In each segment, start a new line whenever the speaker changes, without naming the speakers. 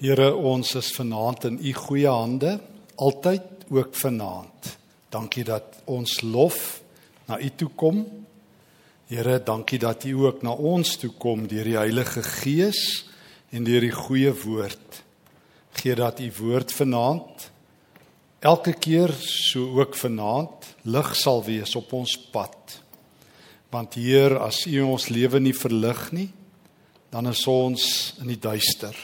Here, ons is vanaand in u goeie hande, altyd ook vanaand. Dankie dat ons lof na u toe kom. Here, dankie dat u ook na ons toe kom deur die Heilige Gees en deur die goeie woord. Gee dat u woord vanaand elke keer so ook vanaand lig sal wees op ons pad. Want Heer, as u ons lewe nie verlig nie, dan is ons in die duister.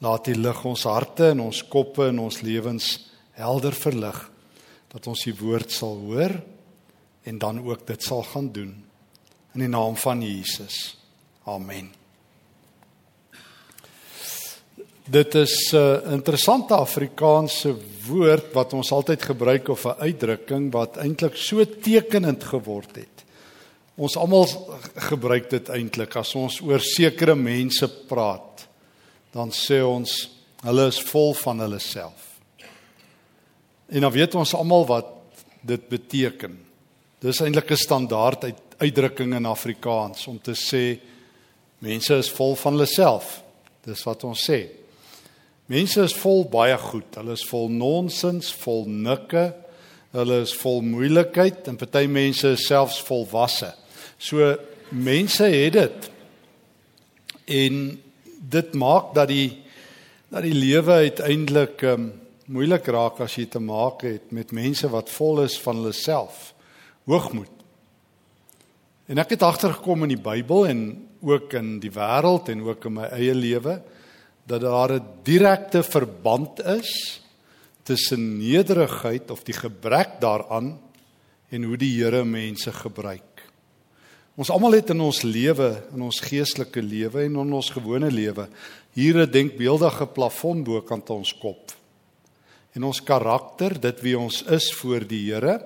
Laat die lig ons harte en ons koppe en ons lewens helder verlig dat ons die woord sal hoor en dan ook dit sal gaan doen in die naam van Jesus. Amen. Dit is 'n uh, interessante Afrikaanse woord wat ons altyd gebruik of 'n uitdrukking wat eintlik so tekenend geword het. Ons almal gebruik dit eintlik as ons oor sekere mense praat dan sê ons hulle is vol van hulle self. En dan weet ons almal wat dit beteken. Dis eintlik 'n standaard uit, uitdrukking in Afrikaans om te sê mense is vol van hulle self. Dis wat ons sê. Mense is vol baie goed. Hulle is vol nonsens, vol nikke. Hulle is vol moeilikheid en party mense is selfs volwasse. So mense het dit. En dit maak dat die dat die lewe uiteindelik um, moeilik raak as jy te maak het met mense wat vol is van hulle self hoogmoed. En ek het agtergekom in die Bybel en ook in die wêreld en ook in my eie lewe dat daar 'n direkte verband is tussen nederigheid of die gebrek daaraan en hoe die Here mense gebruik. Ons almal het in ons lewe, in ons geestelike lewe en in ons gewone lewe hier 'n denkbeeldige plafon bo kant ons kop. En ons karakter, dit wie ons is voor die Here,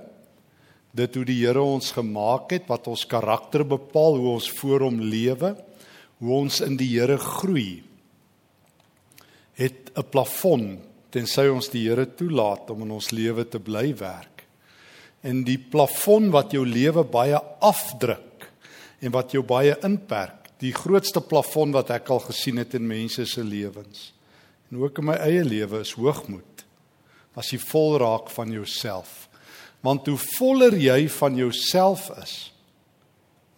dit hoe die Here ons gemaak het, wat ons karakter bepaal, hoe ons voor hom lewe, hoe ons in die Here groei, het 'n plafon tensy ons die Here toelaat om in ons lewe te bly werk. En die plafon wat jou lewe baie afdruk en wat jou baie inperk. Die grootste plafon wat ek al gesien het in mense se lewens en ook in my eie lewe is hoogmoed. As jy vol raak van jouself. Want hoe voller jy van jouself is,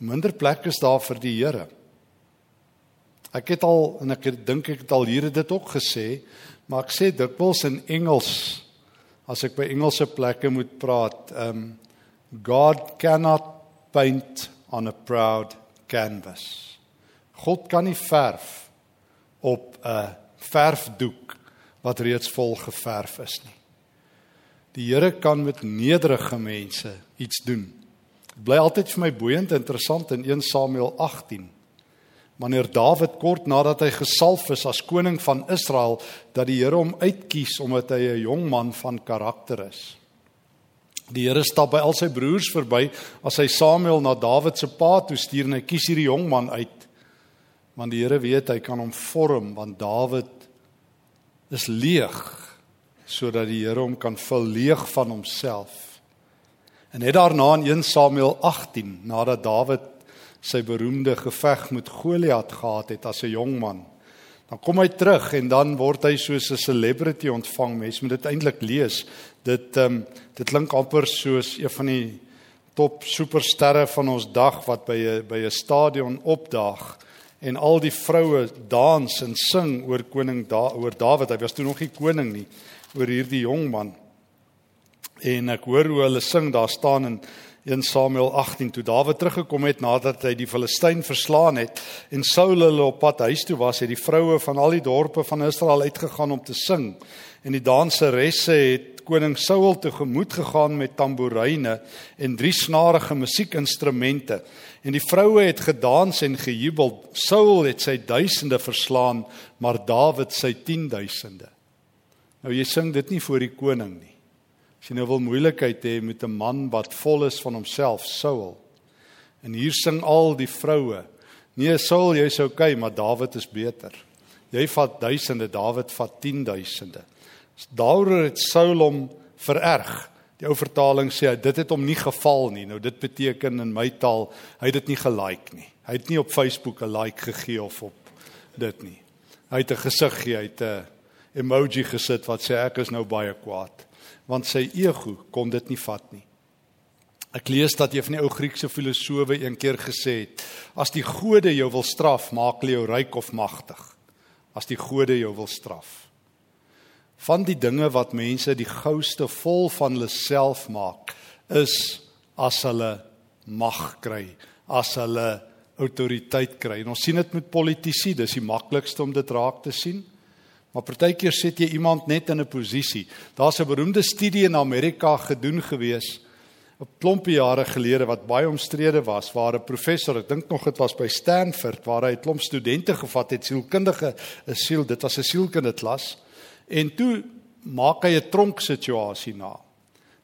minder plek is daar vir die Here. Ek het al en ek dink ek het al hier dit ook gesê, maar ek sê dikwels in Engels as ek by Engelse plekke moet praat, um God cannot paint on a proud canvas. God kan nie verf op 'n verfdoek wat reeds vol geverf is nie. Die Here kan met nederige mense iets doen. Dit bly altyd vir my boeiend en interessant in 1 Samuel 18. Wanneer Dawid kort nadat hy gesalf is as koning van Israel, dat die Here hom uitkies omdat hy 'n jong man van karakter is. Die Here stap by al sy broers verby as hy Samuel na Dawid se pa toe stuur en hy kies hierdie jong man uit. Want die Here weet hy kan hom vorm want Dawid is leeg sodat die Here hom kan vul leeg van homself. En net daarna in 1 Samuel 18 nadat Dawid sy beroemde geveg met Goliat gehad het as 'n jong man Dan kom hy terug en dan word hy soos 'n celebrity ontvang. Mense moet dit eintlik lees. Dit ehm um, dit klink amper soos een van die top supersterre van ons dag wat by 'n by 'n stadion opdaag en al die vroue dans en sing oor koning da oor Dawid. Hy was toe nog nie koning nie, oor hierdie jong man. En ek hoor hoe hulle sing daar staan en 1 Samuel 18 toe Dawid teruggekom het nadat hy die Filistyn verslaan het en Saul hulle op pad huis toe was, het die vroue van al die dorpe van Israel uitgegaan om te sing. En die danseresse het koning Saul tegemoet gegaan met tamboeryne en drie snarige musiekinstrumente. En die vroue het gedans en gejubel. Saul het sy duisende verslaan, maar Dawid sy 10000de. Nou jy sing dit nie vir die koning nie. As jy nou wil moeilikheid hê met 'n man wat vol is van homself, Saul. En hier sing al die vroue. Nee, Saul, jy's okay, maar Dawid is beter. Jy vat duisende, Dawid vat 10000de. Daaroor het Saul hom vererg. Die ou vertaling sê dit het hom nie geval nie. Nou dit beteken in my taal, hy het dit nie gelike nie. Hy het nie op Facebook 'n like gegee of op dit nie. Hy het 'n gesiggie, hy het 'n emoji gesit wat sê ek is nou baie kwaad, want sy ego kon dit nie vat nie. Ek lees dat een van die ou Griekse filosowe eendag gesê het: As die gode jou wil straf, maak hulle jou ryk of magtig. As die gode jou wil straf. Van die dinge wat mense die gouste vol van hulle self maak, is as hulle mag kry, as hulle autoriteit kry. En ons sien dit met politici, dis die maklikste om dit raak te sien. Maar partykeer sit jy iemand net in 'n posisie. Daar's 'n beroemde studie in Amerika gedoen gewees 'n klompie jare gelede wat baie omstrede was waar 'n professor, ek dink nog dit was by Stanford waar hy 'n klomp studente gevat het, sielkundige, 'n siel, dit was 'n sielkundige klas. En toe maak hy 'n tronk situasie na.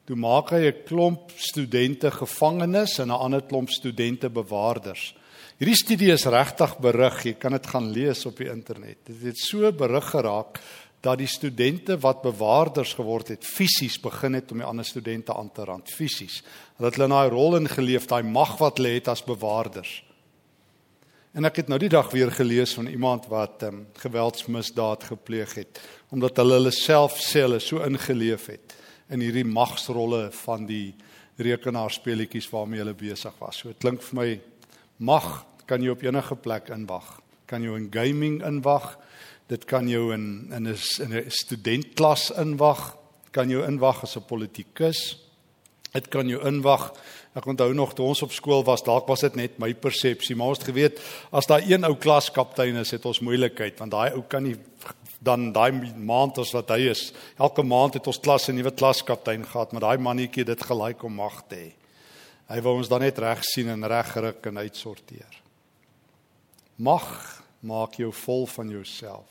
Toe maak hy 'n klomp studente gevangenes en 'n ander klomp studente bewaarders. Hierdie studie is regtig berig, jy kan dit gaan lees op die internet. Dit het so berig geraak dat die studente wat bewaarders geword het fisies begin het om die ander studente aan te rand fisies. Dat hulle in daai rol ingeleef, daai mag wat hulle het as bewaarders. En ek het nou die dag weer gelees van iemand wat um, geweldsmisdaad gepleeg het omdat hulle hulle self selle so ingeleef het in hierdie magsrolle van die rekenaarspeletjies waarmee hulle besig was. So dit klink vir my mag kan jy op enige plek inwag. Kan jy in gaming inwag. Dit kan jou in in 'n in 'n studentklas inwag. Kan jy inwag as 'n politikus. Dit kan jou inwag. Ek onthou nog toe ons op skool was, dalk was dit net my persepsie, maar ons het geweet as daar een ou klaskaptein is, het ons moeilikheid want daai ou kan nie dan daai maand as wat hy is. Elke maand het ons klas 'n nuwe klaskaptein gehad, maar daai mannetjie dit gelyk om mag te hê. Hy wou ons dan net reg sien en regryk en uitsorteer. Mag maak jou vol van jouself.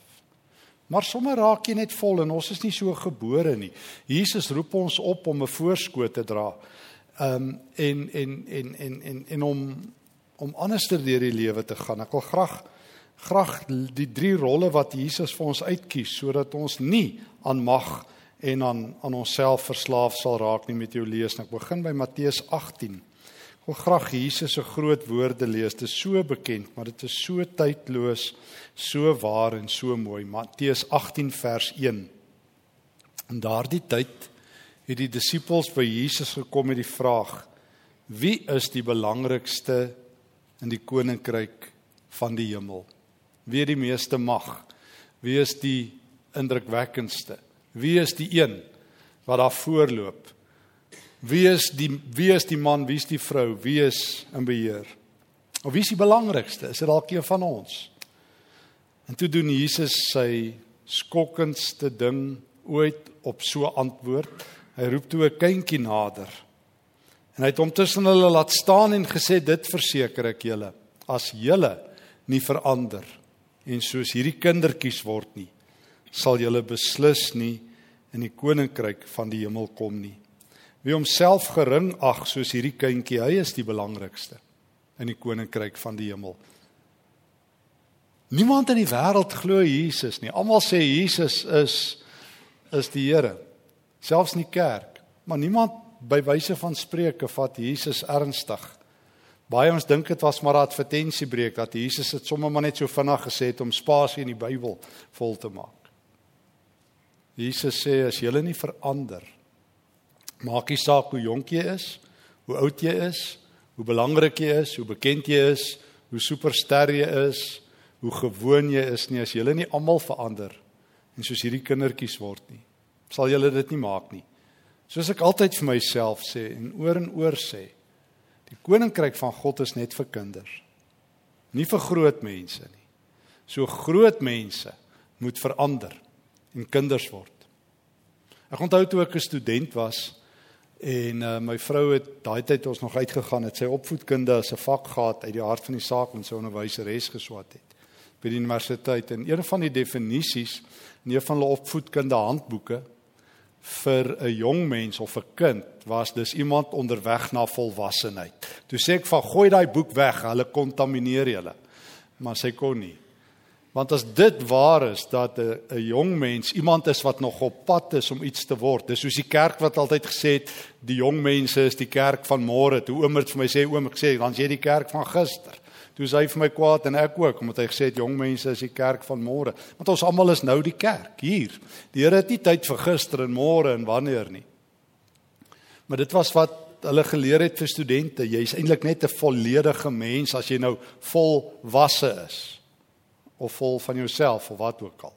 Maar sommer raak jy net vol en ons is nie so gebore nie. Jesus roep ons op om 'n voorskoot te dra. Ehm um, en en en en en en om om anders deur die lewe te gaan. Ek wil graag graag die drie rolle wat Jesus vir ons uitkies sodat ons nie aan mag en aan aan onsself verslaaf sal raak nie met jou lees. Ek begin by Matteus 18. Ek wil graag Jesus se groot woorde lees. Dit is so bekend, maar dit is so tydloos, so waar en so mooi. Matteus 18 vers 1. In daardie tyd het die disippels by Jesus gekom met die vraag: Wie is die belangrikste in die koninkryk van die hemel? Wie het die meeste mag? Wie is die indrukwekkendste? Wie is die een wat daar voorloop? Wie is die wie is die man, wie is die vrou, wie is in beheer? Of wie is die belangrikste? Is dit dalk een van ons? En toe doen Jesus sy skokkendste ding ooit op so antwoord. Hy roep toe 'n kindjie nader. En hy het hom tussen hulle laat staan en gesê dit verseker ek julle, as julle nie verander en soos hierdie kindertjies word nie, sal julle beslis nie in die koninkryk van die hemel kom nie. Wie homself gering ag soos hierdie kindjie, hy is die belangrikste in die koninkryk van die hemel. Niemand in die wêreld glo Jesus nie. Almal sê Jesus is is die Here. Selfs in die kerk, maar niemand by wyse van spreuke vat Jesus ernstig. Baie ons dink dit was maar 'n advertensiebreek dat Jesus dit sommer maar net so vinnig gesê het om spasie in die Bybel vol te maak. Jesus sê as julle nie verander Maak nie saak hoe jonk jy is, hoe oud jy is, hoe belangrik jy is, hoe bekend jy is, hoe superster jy is, hoe gewoon jy is nie as jy nie almal verander en soos hierdie kindertjies word nie. Sal jy dit nie maak nie. Soos ek altyd vir myself sê en oor en oor sê, die koninkryk van God is net vir kinders. Nie vir groot mense nie. So groot mense moet verander en kinders word. Ek onthou toe ek 'n student was, En uh, my vrou het daai tyd ons nog uitgegaan het sy opvoedkunde as 'n vak gehad uit die hart van die saak en sy onderwyseres geswat het by die universiteit en een van die definisies in een van hulle opvoedkunde handboeke vir 'n jong mens of 'n kind was dis iemand onderweg na volwassenheid. Toe sê ek van gooi daai boek weg, hulle kontamineer julle. Maar sy kon nie. Want as dit waar is dat 'n 'n jong mens iemand is wat nog op pad is om iets te word. Dis soos die kerk wat altyd gesê het die jong mense is die kerk van môre. Toe oomert vir my sê oom ek sê dan jy die kerk van gister. toe hy vir my kwaad en ek ook omdat hy gesê het jong mense is die kerk van môre. Want ons almal is nou die kerk hier. Die Here het nie tyd vir gister en môre en wanneer nie. Maar dit was wat hulle geleer het vir studente. Jy's eintlik net 'n volledige mens as jy nou volwasse is of vol van jouself of wat ook al.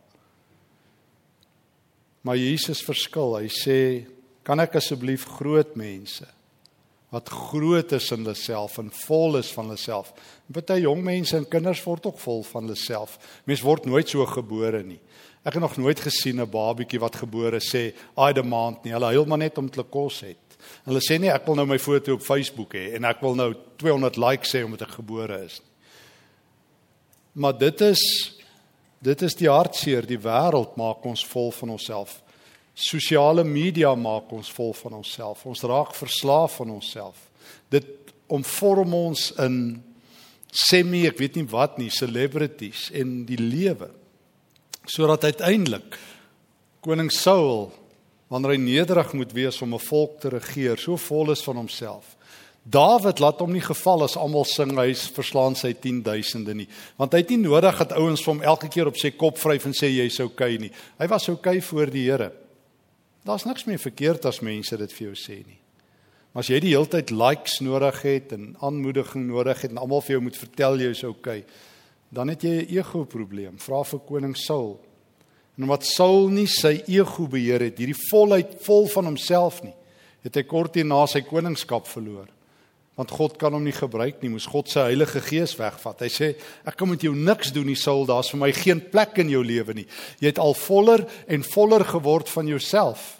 Maar Jesus verskil. Hy sê, "Kan ek asseblief groot mense wat groot is in hulle self en vol is van hulle self. Party jong mense en kinders word ook vol van hulle self. Mens word nooit so gebore nie. Ek het nog nooit gesien 'n babietjie wat gebore sê, "I demand nie." Hulle huil maar net om te kos het. Hulle sê nie ek wil nou my foto op Facebook hê en ek wil nou 200 likes hê omdat ek gebore is nie. Maar dit is dit is die hartseer, die wêreld maak ons vol van onsself. Sosiale media maak ons vol van onsself. Ons raak verslaaf van onsself. Dit omvorm ons in semi, ek weet nie wat nie, celebrities en die lewe. Sodat uiteindelik koning Saul wanneer hy nederig moet wees om 'n volk te regeer, so vol is van homself. Dawid laat hom nie geval as almal sing hy verslaan sy 10000de nie, want hy het nie nodig dat ouens vir hom elke keer op sy kop vryf en sê jy's okay nie. Hy was okay voor die Here. Daar's niks meer verkeerd as mense dit vir jou sê nie. Maar as jy die hele tyd likes nodig het en aanmoediging nodig het en almal vir jou moet vertel jy's okay, dan het jy 'n ego probleem. Vra vir koning Saul. En omdat Saul nie sy ego beheer het, hierdie volheid vol van homself nie, het hy kort hierna sy koningskap verloor want God kan hom nie gebruik nie. Moes God se Heilige Gees wegvat. Hy sê ek kan met jou niks doen nie, Saul. Daar's vir my geen plek in jou lewe nie. Jy het al voller en voller geword van jouself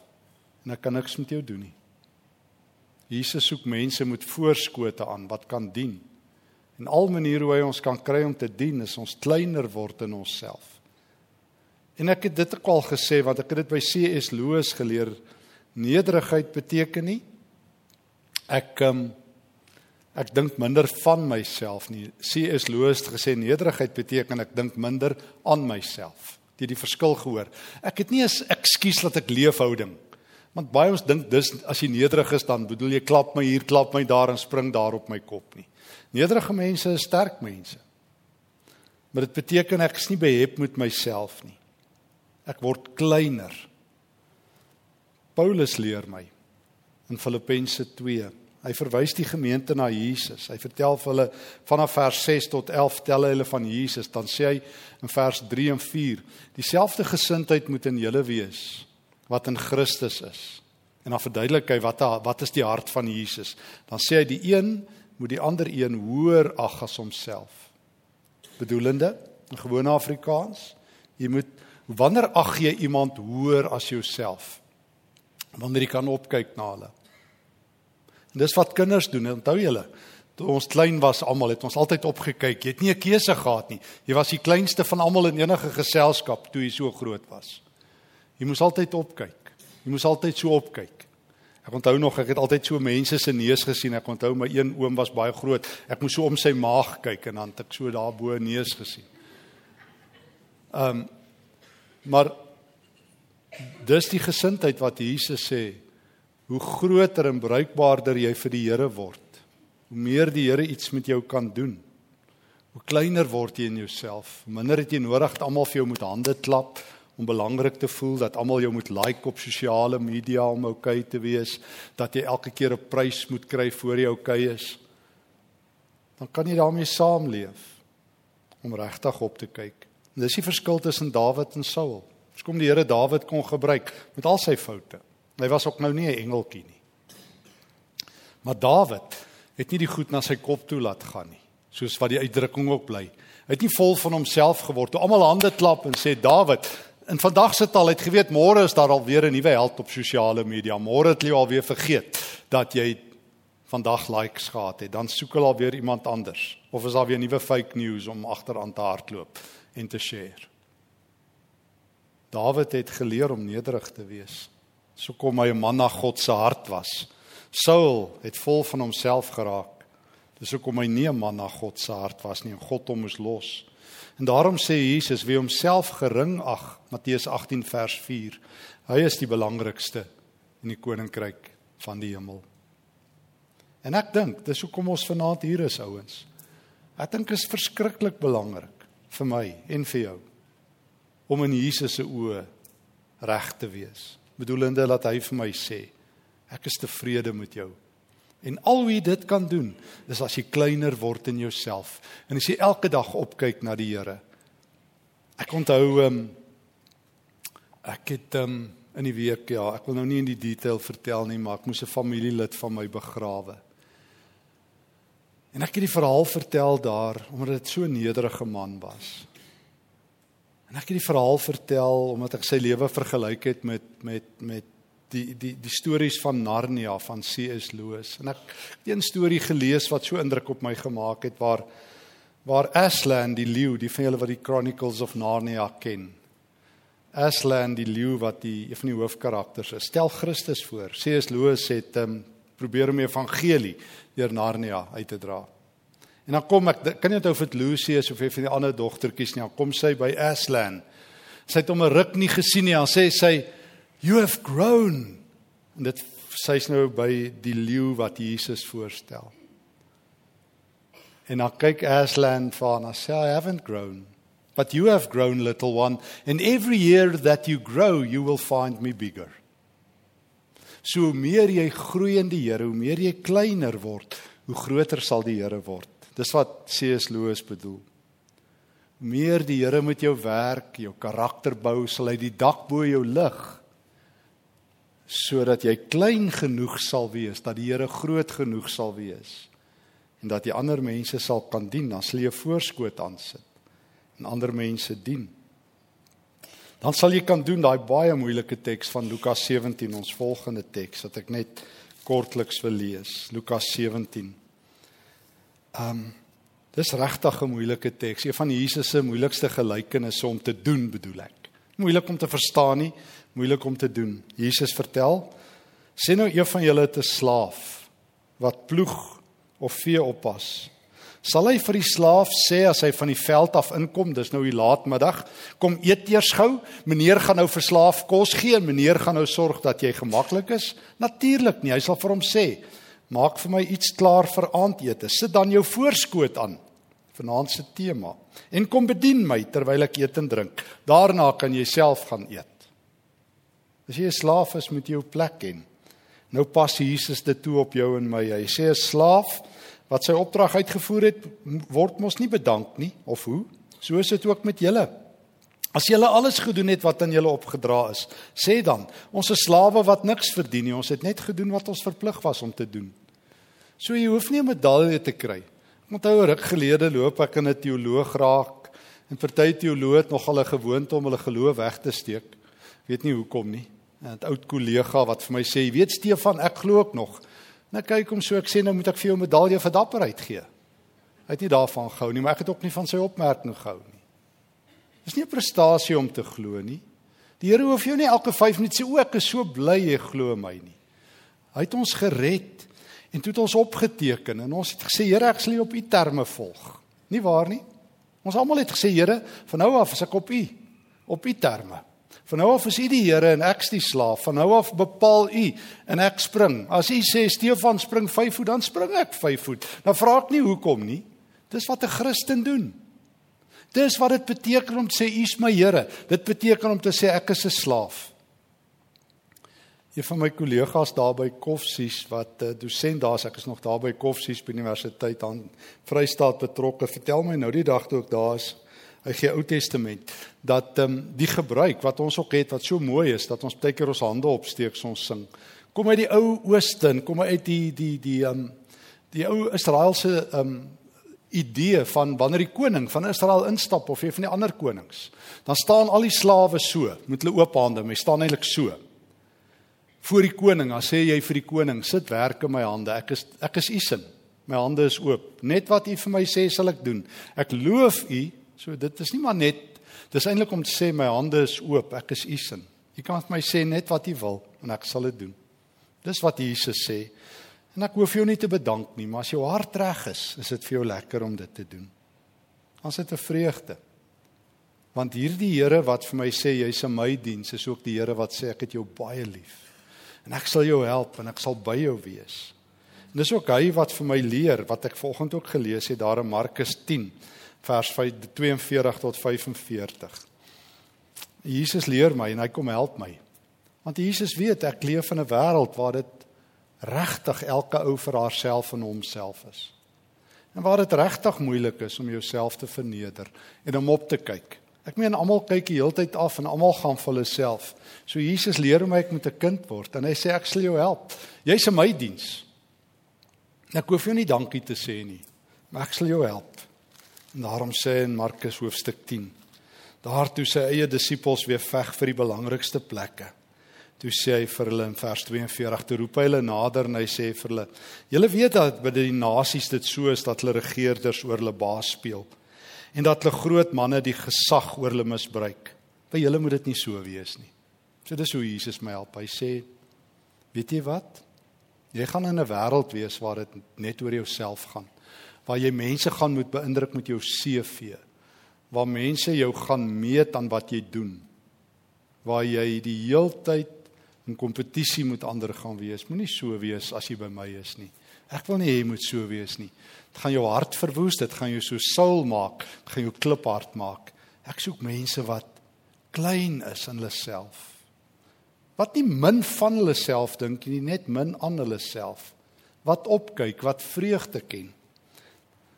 en ek kan niks met jou doen nie. Jesus soek mense met voorskote aan wat kan dien. En al maniere hoe hy ons kan kry om te dien is ons kleiner word in onsself. En ek het dit ook al gesê want ek het dit by CS Loos geleer. Nederigheid beteken nie ek um, ek dink minder van myself nie. C.S. Lewis het gesê nederigheid beteken ek dink minder aan myself. Het jy die verskil gehoor? Ek het nie 'n ekskuus dat ek leefhouding. Want baie ons dink dis as jy nederig is dan bedoel jy klap my hier, klap my daar en spring daar op my kop nie. Nederige mense is sterk mense. Maar dit beteken ek is nie behep met myself nie. Ek word kleiner. Paulus leer my in Filippense 2 Hy verwys die gemeente na Jesus. Hy vertel vir hulle vanaf vers 6 tot 11 tel hy hulle van Jesus. Dan sê hy in vers 3 en 4: Dieselfde gesindheid moet in julle wees wat in Christus is. En dan verduidelik hy wat wat is die hart van Jesus. Dan sê hy die een moet die ander een hoër ag as homself. Bedoelende in gewone Afrikaans, jy moet wanneer ag jy iemand hoër as jouself? Wanneer jy kan opkyk na hulle. En dis wat kinders doen. Onthou julle, toe ons klein was almal het ons altyd opgekyk. Jy het nie 'n keuse gehad nie. Jy was die kleinste van almal in enige geselskap toe jy so groot was. Jy moes altyd opkyk. Jy moes altyd so opkyk. Ek onthou nog ek het altyd so mense se neus gesien. Ek onthou my een oom was baie groot. Ek moes so om sy maag kyk en dan het ek so daar bo neus gesien. Ehm um, maar dis die gesindheid wat Jesus sê hoe groter en bruikbaarder jy vir die Here word, hoe meer die Here iets met jou kan doen. Hoe kleiner word jy in jouself. Minder het jy nodig dat almal vir jou moet hande klap om belangrik te voel, dat almal jou moet like op sosiale media om oukei okay te wees, dat jy elke keer 'n prys moet kry voor jy oukei okay is. Dan kan jy daarmee saamleef om regtig op te kyk. En dis die verskil tussen Dawid en Saul. Dis kom die Here Dawid kon gebruik met al sy foute. Hy was ook nou nie 'n engeltjie nie. Maar Dawid het nie die goed na sy kop toe laat gaan nie, soos wat die uitdrukking ook bly. Hy het nie vol van homself geword toe almal hande klap en sê Dawid, in vandag se taal het geweet môre is daar alweer 'n nuwe held op sosiale media. Môre het jy alweer vergeet dat jy vandag likes gehad het. Dan soek hulle alweer iemand anders of is daar weer nuwe fake news om agteraan te hardloop en te share. Dawid het geleer om nederig te wees. So kom hy 'n man na God se hart was. Saul het vol van homself geraak. Dis hoekom hy nie 'n man na God se hart was nie en God hom moes los. En daarom sê Jesus wie homself gering ag, Matteus 18 vers 4. Hy is die belangrikste in die koninkryk van die hemel. En ek dink dis hoekom ons vanaand hier is ouens. Ek dink is verskriklik belangrik vir my en vir jou om in Jesus se oë reg te wees. Bedoelende dat hy vir my sê, ek is tevrede met jou. En al wie dit kan doen, is as jy kleiner word in jouself en as jy elke dag opkyk na die Here. Ek onthou um, ek het um, in die week ja, ek wil nou nie in die detail vertel nie, maar ek moes 'n familielid van my begrawe. En ek het die verhaal vertel daar omdat dit so nederige man was. En ek het die verhaal vertel omdat ek sy lewe vergelyk het met met met die die die stories van Narnia van C.S. Lewis. En ek het 'n storie gelees wat so indruk op my gemaak het waar waar Aslan die leeu, die van julle wat die Chronicles of Narnia ken. Aslan die leeu wat die een van die hoofkarakters is. Stel Christus voor. C.S. Lewis het um, probeer om die evangelie deur Narnia uit te dra. En dan kom ek kan nie onthou of dit Lucy is of een van die ander dogtertjies nie. Dan kom sy by Aslan. Sy het hom 'n ruk nie gesien nie. Dan sê sy you have grown. En dit sy's nou by die leeu wat Jesus voorstel. En dan kyk Aslan vir haar en sê I haven't grown. But you have grown little one and every year that you grow you will find me bigger. So hoe meer jy groei in die Here, hoe meer jy kleiner word, hoe groter sal die Here word. Dis wat C.S. Lewis bedoel. Meer die Here met jou werk, jou karakter bou, sal hy die dak bo jou lig sodat jy klein genoeg sal wees dat die Here groot genoeg sal wees en dat jy ander mense sal kan dien, dan sal jy voorskoot aansit en ander mense dien. Dan sal jy kan doen daai baie moeilike teks van Lukas 17, ons volgende teks wat ek net kortliks wil lees. Lukas 17 Ehm um, dis regtig 'n moeilike teks. Een van Jesus se moeilikste gelykenisse om te doen, bedoel ek. Moeilik om te verstaan nie, moeilik om te doen. Jesus vertel: "Sien nou een van julle 'n slaaf wat ploeg of vee oppas. Sal hy vir die slaaf sê as hy van die veld af inkom, dis nou die laatmiddag, kom eet eers gou, meneer gaan nou vir slaaf kos gee en meneer gaan nou sorg dat jy gemaklik is? Natuurlik nie. Hy sal vir hom sê: Maak vir my iets klaar vir aandete. Sit dan jou voorskoot aan vanaand se tema en kom bedien my terwyl ek eet en drink. Daarna kan jy self gaan eet. As jy 'n slaaf is, moet jy jou plek ken. Nou pas Jesus dit toe op jou en my. Hy sê 'n slaaf wat sy opdrag uitgevoer het, word mos nie bedank nie of hoe? So is dit ook met julle. As julle alles gedoen het wat aan julle opgedra is, sê dan, ons is slawe wat niks verdien nie, ons het net gedoen wat ons verplig was om te doen. So jy hoef nie 'n medalje te kry. Ek onthou 'n ruk gelede loop ek in 'n teoloog raak en party teoloë het nogal 'n gewoonte om hulle geloof weg te steek. Weet nie hoekom nie. 'n Oud kollega wat vir my sê, "Weet Stefan, ek glo ook nog." Nou kyk hom so ek sê nou moet ek vir jou 'n medalje vir dapperheid gee. Hy het nie daarvan gehou nie, maar ek het ook nie van sy opmerking gehou nie. Dis nie 'n prestasie om te glo nie. Die Here hoef jou nie elke 5 minute sê o, ek is so bly jy glo my nie. Hy het ons gered en toe het ons opgeteken en ons het gesê Here, ek sal U op U terme volg. Nie waar nie? Ons almal het gesê Here, van nou af is ek op U, op U terme. Van nou af is U die Here en ek die slaaf. Van nou af bepaal U en ek spring. As U sê Stefan spring 5 voet, dan spring ek 5 voet. Dan vra ek nie hoekom nie. Dis wat 'n Christen doen. Dis wat dit beteken om te sê U is my Here. Dit beteken om te sê ek is 'n slaaf. Een van my kollegas daar by Koffsies wat 'n uh, dosent daar's, ek is nog daar by Koffsies by Universiteit aan Vrystaat betrokke, vertel my nou die dag toe ek daar is, hy gee Ou Testament, dat ehm um, die gebruik wat ons ook het wat so mooi is dat ons baie keer ons hande opsteek ons sing. Kom uit die ou ooste, kom uit die die die ehm um, die ou Israeliese ehm um, idee van wanneer die koning van Israel instap of een van die ander konings, dan staan al die slawe so met hulle oop hande, hulle staan eintlik so. Voor die koning, dan sê jy vir die koning, sit werk in my hande. Ek is ek is u sin. My hande is oop. Net wat u vir my sê sal ek doen. Ek loof u. So dit is nie maar net dis eintlik om te sê my hande is oop. Ek is u sin. U kan vir my sê net wat u wil en ek sal dit doen. Dis wat Jesus sê. En ek hoef jou nie te bedank nie, maar as jou hart reg is, is dit vir jou lekker om dit te doen. Ons het 'n vreugde. Want hierdie Here wat vir my sê jy's in my diens, is ook die Here wat sê ek het jou baie lief. En ek sal jou help en ek sal by jou wees. En dis ook hy wat vir my leer wat ek vanoggend ook gelees het daar in Markus 10 vers 42 tot 45. Jesus leer my en hy kom help my. Want Jesus weet ek leef in 'n wêreld waar dit regtig elke ou vir haarself en homself is. En waar dit regtig moeilik is om jouself te verneder en om op te kyk. Ek meen almal kyk die hele tyd af en almal gaan vir hulle self. So Jesus leer my ek moet 'n kind word en hy sê ek sal jou help. Jy's in my diens. Ek hoef jou nie dankie te sê nie, maar ek sal jou help. En daarom sê in Markus hoofstuk 10, daartoe sy eie disippels weer veg vir die belangrikste plekke. Toe sê hy vir hulle in vers 42, toe roep hy hulle nader en hy sê vir hulle: "Julle weet dat by die nasies dit so is dat hulle regerders oor hulle baas speel en dat hulle groot manne die gesag oor hulle misbruik. By julle moet dit nie so wees nie." So dis hoe Jesus my help. Hy sê: "Weet jy wat? Jy gaan in 'n wêreld wees waar dit net oor jouself gaan." waar jy mense gaan moet beïndruk met jou CV waar mense jou gaan meet aan wat jy doen waar jy die heeltyd in kompetisie met ander gaan wees. Moenie so wees as jy by my is nie. Ek wil nie hê jy moet so wees nie. Dit gaan jou hart verwoes dit gaan jou so saul maak dit gaan jou kliphard maak. Ek soek mense wat klein is in hulle self. Wat nie min van hulle self dink nie net min aan hulle self. Wat opkyk wat vreugde ken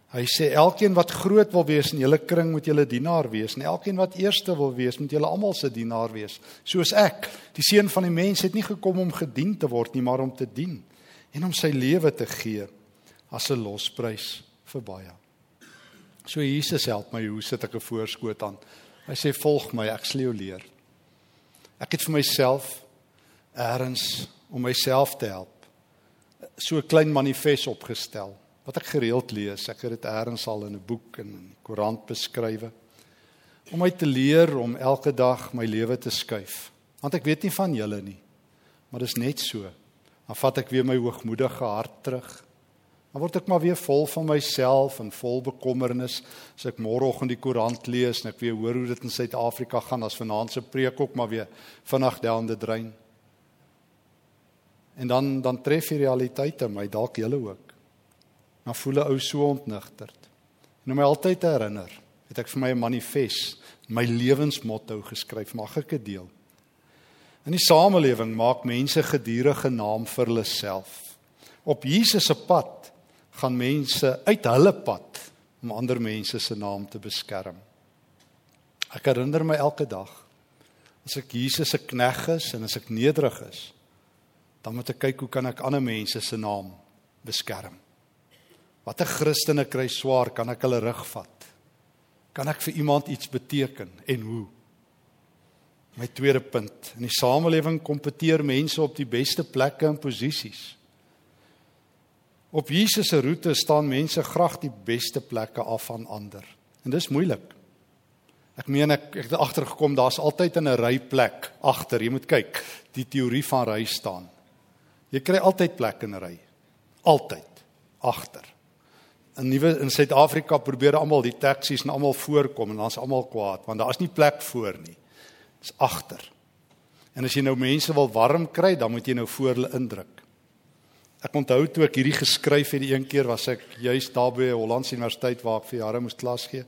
Hy sê elkeen wat groot wil wees in julle kring moet julle dienaar wees en elkeen wat eerste wil wees moet julle almal se dienaar wees. Soos ek, die seun van die mens het nie gekom om gedien te word nie, maar om te dien en om sy lewe te gee as 'n losprys vir baie. So Jesus help my, hoe sit ek 'n voorskoot aan? Hy sê volg my, ek sal jou leer. Ek het vir myself eers om myself te help so 'n klein manifest opgestel wat ek gereeld lees. Ek het dit eers al in 'n boek en in die koerant beskrywe. Om my te leer om elke dag my lewe te skuif. Want ek weet nie van julle nie. Maar dis net so. Dan vat ek weer my hoogmoedige hart terug. Dan word ek maar weer vol van myself en vol bekommernis as ek môreoggend die koerant lees en ek weer hoor hoe dit in Suid-Afrika gaan as vanaand se preek ook maar weer vinnig down the drain. En dan dan tref die realiteite my dalk julle ook dan voel 'n ou so ontnigterd. En om my altyd te herinner, het ek vir my 'n manifest, my lewensmotto geskryf, mag ek dit deel. In die samelewing maak mense gedurende naam vir hulle self. Op Jesus se pad gaan mense uit hulle pad om ander mense se naam te beskerm. Ek herinner my elke dag as ek Jesus se knegg is en as ek nederig is, dan moet ek kyk hoe kan ek ander mense se naam beskerm. Watter Christene kry swaar, kan ek hulle rug vat? Kan ek vir iemand iets beteken en hoe? My tweede punt, in die samelewing kompeteer mense op die beste plekke en posisies. Op Jesus se roete staan mense graag die beste plekke af van ander. En dis moeilik. Ek meen ek ek het agtergekom daar's altyd 'n ry plek agter. Jy moet kyk, die teorie van ry staan. Jy kry altyd plek in 'n ry. Altyd agter in nuwe in Suid-Afrika probeer almal die taksies en almal voorkom en dan's almal kwaad want daar's nie plek voor nie. Dis agter. En as jy nou mense wil warm kry, dan moet jy nou voor hulle indruk. Ek onthou toe ek hierdie geskryf het die een keer was ek juis daar by Hollandse Universiteit waar ek vir jare moes klas gee.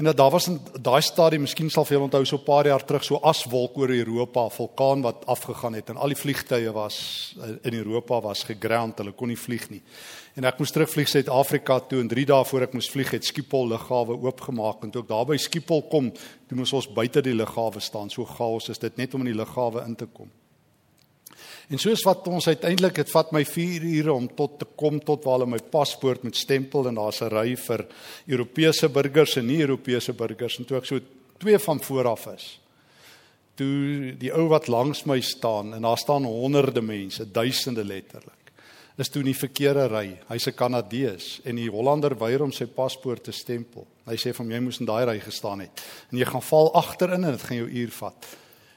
En dat daar was in daai stadium, miskien sal veel onthou so 'n paar jaar terug so aswolk oor Europa, vulkaan wat afgegaan het en al die vliegtye was in Europa was geground, hulle kon nie vlieg nie. En ek moes terugvlieg Suid-Afrika toe en 3 dae voor ek moes vlieg het Schiphol lughawe oopgemaak en toe ek daar by Schiphol kom, toe moes ons buite die lughawe staan. So chaos is dit net om in die lughawe in te kom. En soos wat ons uiteindelik dit vat my 4 ure om tot te kom tot waar hulle my paspoort moet stempel en daar's 'n ry vir Europese burgers en nie Europese burgers en toe ek so twee van vooraf is. Toe die ou wat langs my staan en daar staan honderde mense, duisende letterlik. Is toe in die verkeerde ry. Hy's 'n Kanadees en die Hollander weier om sy paspoort te stempel. Hy sê vir my jy moes in daai ry gestaan het en jy gaan val agterin en dit gaan jou uur vat.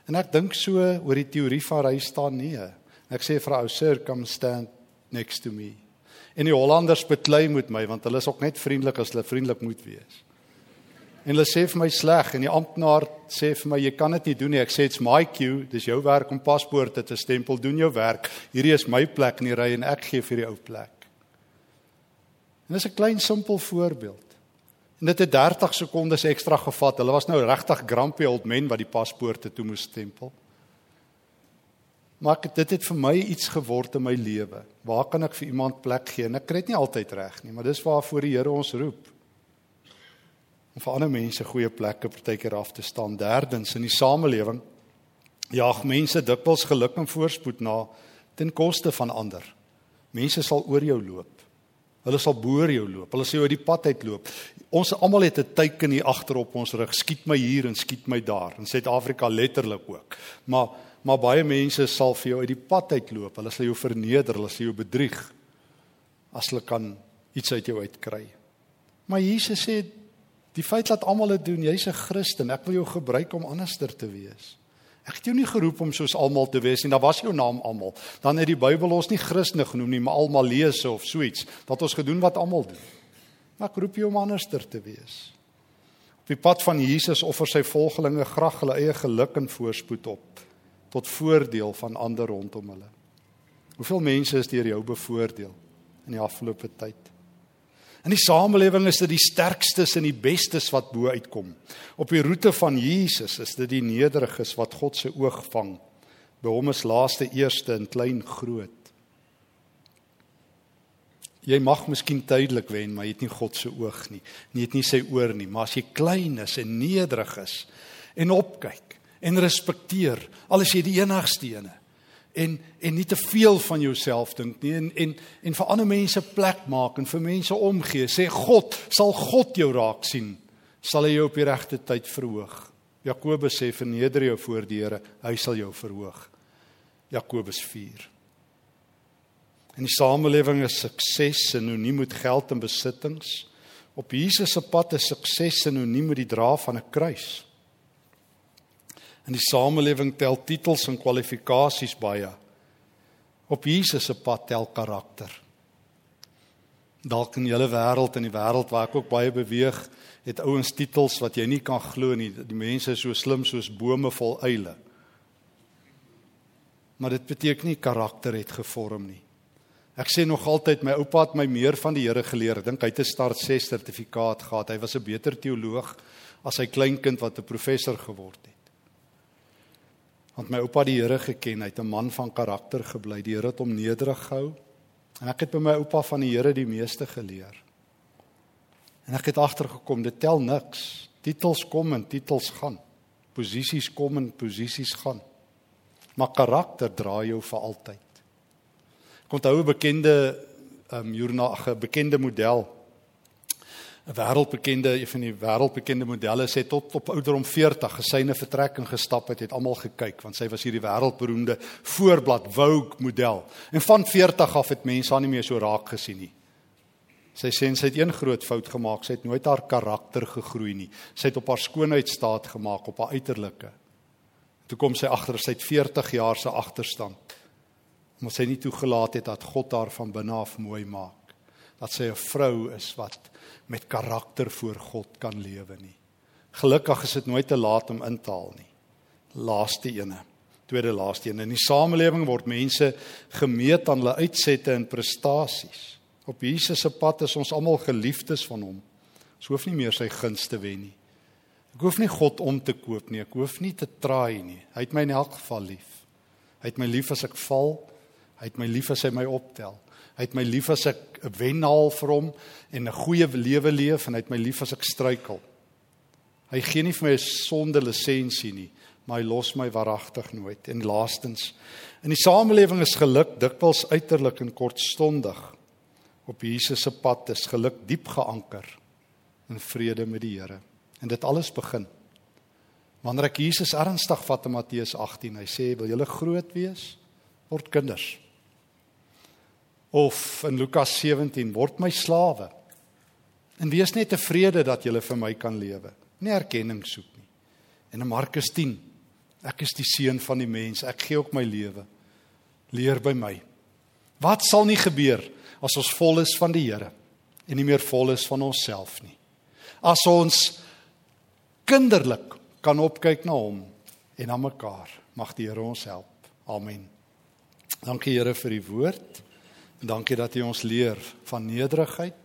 En ek dink so oor die teorie van ry staan nee. Ek sê vir ou sir come stand next to me. En die Hollanders beklei met my want hulle is ook net vriendelik as hulle vriendelik moet wees. En hulle sê vir my sleg en die amptenaar sê vir my jy kan dit nie doen nie. Ek sê it's my queue, dis jou werk om paspoorte te stempel, doen jou werk. Hierdie is my plek in die ry en ek gee vir die ou plek. En dis 'n klein simpel voorbeeld. En dit het 30 sekondes ekstra gevat. Hulle was nou regtig grumpy old men wat die paspoorte toe moes stempel. Maar dit het vir my iets geword in my lewe. Waar kan ek vir iemand plek gee? En ek kry dit nie altyd reg nie, maar dis waarvoor die Here ons roep. Om vir ander mense goeie plekke partykeer af te staan. Derdens in die samelewing jaag mense dikwels geluk en voorspoed na ten koste van ander. Mense sal oor jou loop. Hulle sal boor jou loop. Hulle sê jy oor die pad uitloop. Ons almal het 'n teken hier agter op ons rug. Skiet my hier en skiet my daar. In Suid-Afrika letterlik ook. Maar maar baie mense sal vir jou uit die pad uitloop. Hulle sal jou verneder, hulle sal jou bedrieg as hulle kan iets uit jou uitkry. Maar Jesus sê die feit dat almal dit doen, jy's 'n Christen. Ek wil jou gebruik om anderster te wees. Ek het jou nie geroep om soos almal te wees nie. Daar was jou naam almal. Dan het die Bybel ons nie Christene genoem nie, maar almal lees of so iets. Dat ons gedoen wat almal doen. Maar ek roep jou om anderster te wees. Op die pad van Jesus offer sy volgelinge graag hulle eie geluk en voorspoed op tot voordeel van ander rondom hulle. Hoeveel mense is deur jou bevoordeel in die afgelope tyd? In die samelewing is dit die sterkstes en die bestes wat bo uitkom. Op die roete van Jesus is dit die nederiges wat God se oog vang. By hom is laaste eerste en klein groot. Jy mag miskien tydelik wen, maar jy het nie God se oog nie. Nie het nie sy oor nie, maar as jy klein is en nederig is en opkyk en respekteer, al is jy die enigste ene en en nie te veel van jouself dink nie en en en vir ander mense plek maak en vir mense omgee. Sê God, sal God jou raak sien, sal hy jou op die regte tyd verhoog. Jakobus sê verneder jou voor die Here, hy sal jou verhoog. Jakobus 4. In die samelewing is sukses sinoniem met geld en besittings. Op Jesus se pad is sukses sinoniem met die dra van 'n kruis. In die samelewing tel titels en kwalifikasies baie. Op Jesus se pad tel karakter. Dalk in julle wêreld en die wêreld waar ek ook baie beweeg, het ouens titels wat jy nie kan glo nie. Die mense is so slim soos bome vol eile. Maar dit beteken nie karakter het gevorm nie. Ek sê nog altyd my oupa het my meer van die Here geleer. Ek dink hy het 'n start 6 sertifikaat gehad. Hy was 'n beter teoloog as sy kleinkind wat 'n professor geword het. Want my oupa die Here geken, hy't 'n man van karakter gebly. Die Here het hom nederig gehou. En ek het by my oupa van die Here die meeste geleer. En ek het agtergekom, dit tel niks. Titels kom en titels gaan. Posisies kom en posisies gaan. Maar karakter dra jou vir altyd. Ek onthou 'n bekende ehm um, joernaal, 'n bekende model 'n wêreldbekende een van die wêreldbekende modelle sê tot op ouderdom 40 gesyne vertrek en gestap het, het almal gekyk want sy was hierdie wêreldberoemde voorblad Vogue model. En van 40 af het mense haar nie meer so raak gesien nie. Sy sê sy het een groot fout gemaak, sy het nooit haar karakter gegroei nie. Sy het op haar skoonheid staat gemaak op haar uiterlike. Toe kom sy agter sy het 40 jaar se agterstand. Omdat sy nie toegelaat het dat God haar van binne af mooi maak. Dat sy 'n vrou is wat met karakter voor God kan lewe nie. Gelukkig is dit nooit te laat om in te haal nie. Laaste ene. Tweede laaste ene. In die samelewing word mense gemeet aan hulle uitsette en prestasies. Op Jesus se pad is ons almal geliefdes van hom. Ons hoef nie meer sy gunste wen nie. Ek hoef nie God om te koop nie. Ek hoef nie te traai nie. Hy het my in elk geval lief. Hy het my lief as ek val. Hy het my lief as hy my optel. Hy het my lief as ek 'n wenhaal vir hom en 'n goeie lewe leef en hy het my lief as ek struikel. Hy gee nie vir my 'n sonde lisensie nie, maar hy los my waaragtig nooit. En laastens, in die samelewing is geluk dikwels uiterlik en kortstondig. Op Jesus se pad is geluk diep geanker in vrede met die Here. En dit alles begin wanneer ek Jesus ernstig vat in Matteus 18. Hy sê, "Wil julle groot wees? Word kinders." Of in Lukas 17 word my slawe en wees net tevrede dat jy vir my kan lewe nie erkenning soek nie en in Markus 10 ek is die seun van die mens ek gee ook my lewe leer by my wat sal nie gebeur as ons vol is van die Here en nie meer vol is van onsself nie as ons kinderlik kan opkyk na hom en na mekaar. Mag die Here ons help. Amen. Dankie Here vir die woord. En dankie dat U ons leer van nederigheid.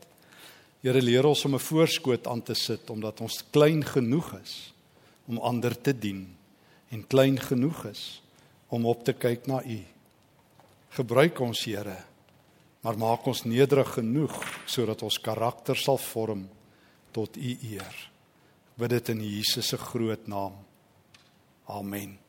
Here leer ons om 'n voorskoot aan te sit omdat ons klein genoeg is om ander te dien en klein genoeg is om op te kyk na U. Gebruik ons Here, maar maak ons nederig genoeg sodat ons karakter sal vorm tot U eer. Bid dit in Jesus se groot naam. Amen.